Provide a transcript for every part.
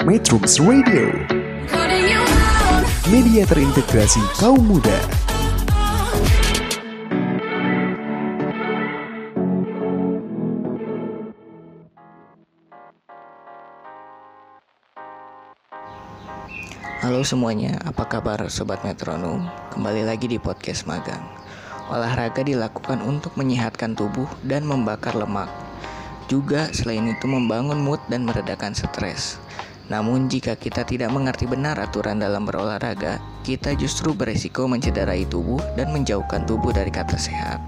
Metrums Radio. Media terintegrasi kaum muda. Halo semuanya, apa kabar Sobat Metronom? Kembali lagi di podcast magang. Olahraga dilakukan untuk menyehatkan tubuh dan membakar lemak. Juga selain itu membangun mood dan meredakan stres namun jika kita tidak mengerti benar aturan dalam berolahraga, kita justru beresiko mencederai tubuh dan menjauhkan tubuh dari kata sehat.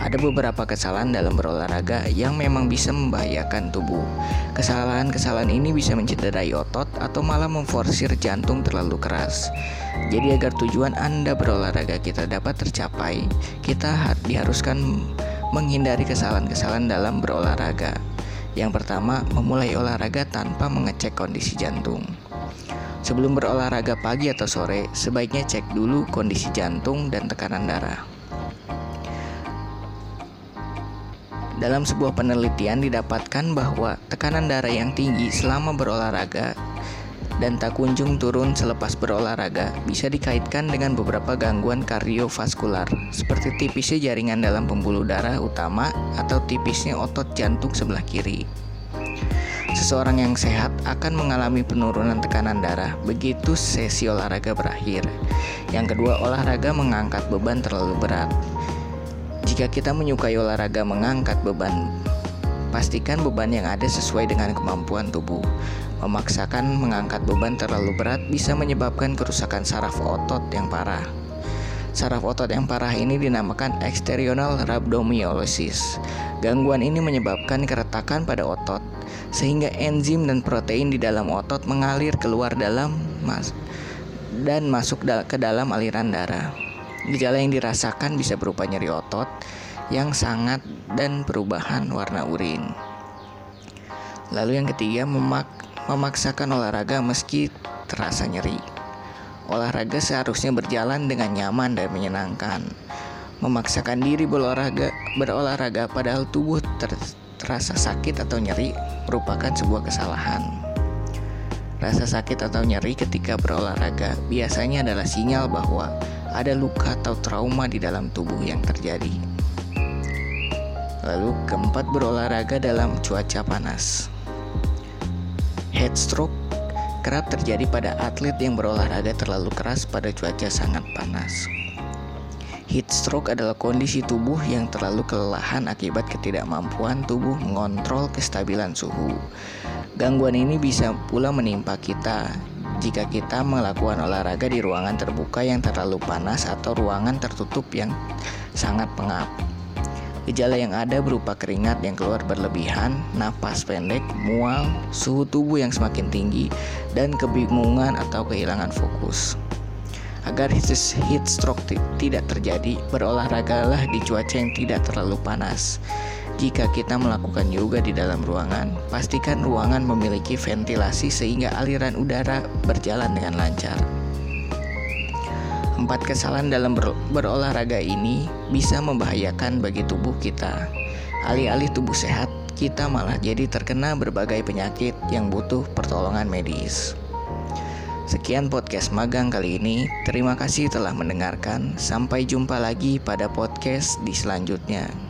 Ada beberapa kesalahan dalam berolahraga yang memang bisa membahayakan tubuh. Kesalahan-kesalahan ini bisa mencederai otot atau malah memforsir jantung terlalu keras. Jadi agar tujuan Anda berolahraga kita dapat tercapai, kita diharuskan menghindari kesalahan-kesalahan dalam berolahraga. Yang pertama, memulai olahraga tanpa mengecek kondisi jantung. Sebelum berolahraga pagi atau sore, sebaiknya cek dulu kondisi jantung dan tekanan darah. Dalam sebuah penelitian didapatkan bahwa tekanan darah yang tinggi selama berolahraga dan tak kunjung turun selepas berolahraga bisa dikaitkan dengan beberapa gangguan kardiovaskular seperti tipisnya jaringan dalam pembuluh darah utama atau tipisnya otot jantung sebelah kiri. Seseorang yang sehat akan mengalami penurunan tekanan darah begitu sesi olahraga berakhir. Yang kedua, olahraga mengangkat beban terlalu berat. Jika kita menyukai olahraga mengangkat beban, pastikan beban yang ada sesuai dengan kemampuan tubuh. Memaksakan mengangkat beban terlalu berat bisa menyebabkan kerusakan saraf otot yang parah. Saraf otot yang parah ini dinamakan exterional rhabdomyolysis. Gangguan ini menyebabkan keretakan pada otot, sehingga enzim dan protein di dalam otot mengalir keluar dalam mas dan masuk ke dalam aliran darah. Gejala yang dirasakan bisa berupa nyeri otot yang sangat dan perubahan warna urin. Lalu yang ketiga, memak memaksakan olahraga meski terasa nyeri. Olahraga seharusnya berjalan dengan nyaman dan menyenangkan. Memaksakan diri berolahraga, berolahraga padahal tubuh ter, terasa sakit atau nyeri merupakan sebuah kesalahan. Rasa sakit atau nyeri ketika berolahraga biasanya adalah sinyal bahwa ada luka atau trauma di dalam tubuh yang terjadi. Lalu keempat berolahraga dalam cuaca panas. Heat stroke kerap terjadi pada atlet yang berolahraga terlalu keras pada cuaca sangat panas. Heat stroke adalah kondisi tubuh yang terlalu kelelahan akibat ketidakmampuan tubuh mengontrol kestabilan suhu. Gangguan ini bisa pula menimpa kita jika kita melakukan olahraga di ruangan terbuka yang terlalu panas atau ruangan tertutup yang sangat pengap. Gejala yang ada berupa keringat yang keluar berlebihan, napas pendek, mual, suhu tubuh yang semakin tinggi, dan kebingungan atau kehilangan fokus. Agar heat stroke tidak terjadi, berolahragalah di cuaca yang tidak terlalu panas. Jika kita melakukan yoga di dalam ruangan, pastikan ruangan memiliki ventilasi sehingga aliran udara berjalan dengan lancar. Empat kesalahan dalam ber berolahraga ini bisa membahayakan bagi tubuh kita. Alih-alih tubuh sehat, kita malah jadi terkena berbagai penyakit yang butuh pertolongan medis. Sekian podcast magang kali ini. Terima kasih telah mendengarkan. Sampai jumpa lagi pada podcast di selanjutnya.